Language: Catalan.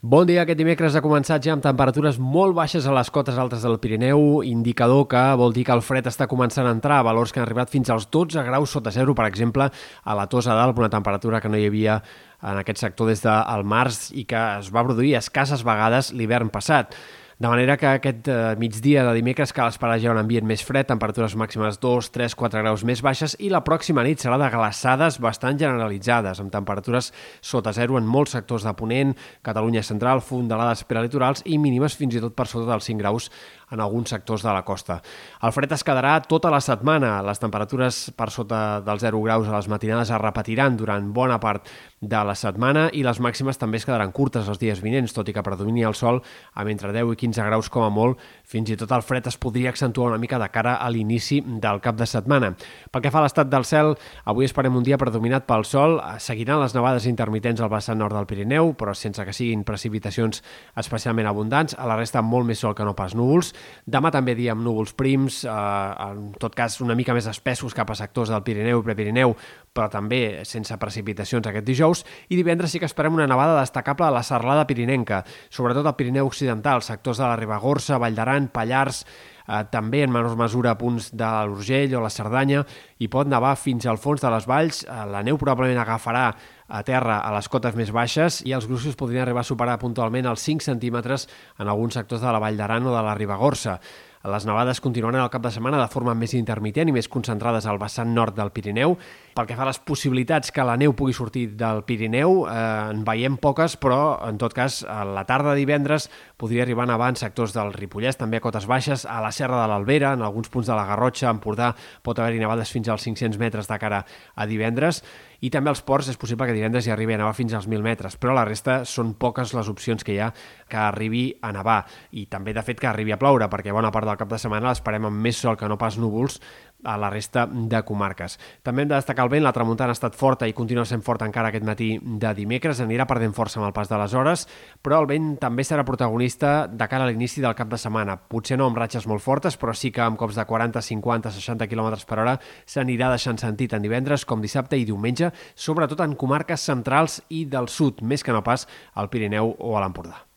Bon dia, aquest dimecres ha començat ja amb temperatures molt baixes a les cotes altes del Pirineu, indicador que vol dir que el fred està començant a entrar valors que han arribat fins als 12 graus sota zero, per exemple, a la Tosa d'Alp, una temperatura que no hi havia en aquest sector des del març i que es va produir escasses vegades l'hivern passat. De manera que aquest eh, migdia de dimecres cal esperar ja un ambient més fred, temperatures màximes 2, 3, 4 graus més baixes i la pròxima nit serà de glaçades bastant generalitzades, amb temperatures sota zero en molts sectors de Ponent, Catalunya central, fondalades peralitorals i mínimes fins i tot per sota dels 5 graus en alguns sectors de la costa. El fred es quedarà tota la setmana. Les temperatures per sota dels 0 graus a les matinades es repetiran durant bona part de la setmana i les màximes també es quedaran curtes els dies vinents, tot i que predomini el sol amb entre 10 i 15 15 graus com a molt, fins i tot el fred es podria accentuar una mica de cara a l'inici del cap de setmana. Pel que fa a l'estat del cel, avui esperem un dia predominat pel sol, seguiran les nevades intermitents al vessant nord del Pirineu, però sense que siguin precipitacions especialment abundants, a la resta molt més sol que no pas núvols. Demà també dia amb núvols prims, eh, en tot cas una mica més espessos cap a sectors del Pirineu i Prepirineu, però també sense precipitacions aquest dijous, i divendres sí que esperem una nevada destacable a la serralada pirinenca, sobretot al Pirineu Occidental, sectors de la Ribagorça, Vall d'Aran, Pallars, eh, també en menor mesura a punts de l'Urgell o la Cerdanya, i pot nevar fins al fons de les valls. Eh, la neu probablement agafarà a terra a les cotes més baixes i els gruixos podrien arribar a superar puntualment els 5 centímetres en alguns sectors de la Vall d'Aran o de la Ribagorça. Les nevades continuaran al cap de setmana de forma més intermitent i més concentrades al vessant nord del Pirineu. Pel que fa a les possibilitats que la neu pugui sortir del Pirineu, eh, en veiem poques, però en tot cas a la tarda de divendres podria arribar en sectors del Ripollès, també a cotes baixes, a la Serra de l'Albera, en alguns punts de la Garrotxa, a Empordà, pot haver-hi nevades fins als 500 metres de cara a divendres i també als ports és possible que divendres hi arribi a nevar fins als 1.000 metres, però la resta són poques les opcions que hi ha que arribi a nevar i també de fet que arribi a ploure perquè bona part del cap de setmana l'esperem amb més sol que no pas núvols a la resta de comarques. També hem de destacar el vent, la tramuntana ha estat forta i continua sent forta encara aquest matí de dimecres, anirà perdent força amb el pas de les hores, però el vent també serà protagonista de cara a l'inici del cap de setmana. Potser no amb ratxes molt fortes, però sí que amb cops de 40, 50, 60 km per hora s'anirà deixant sentit en divendres com dissabte i diumenge, sobretot en comarques centrals i del sud, més que no pas al Pirineu o a l'Empordà.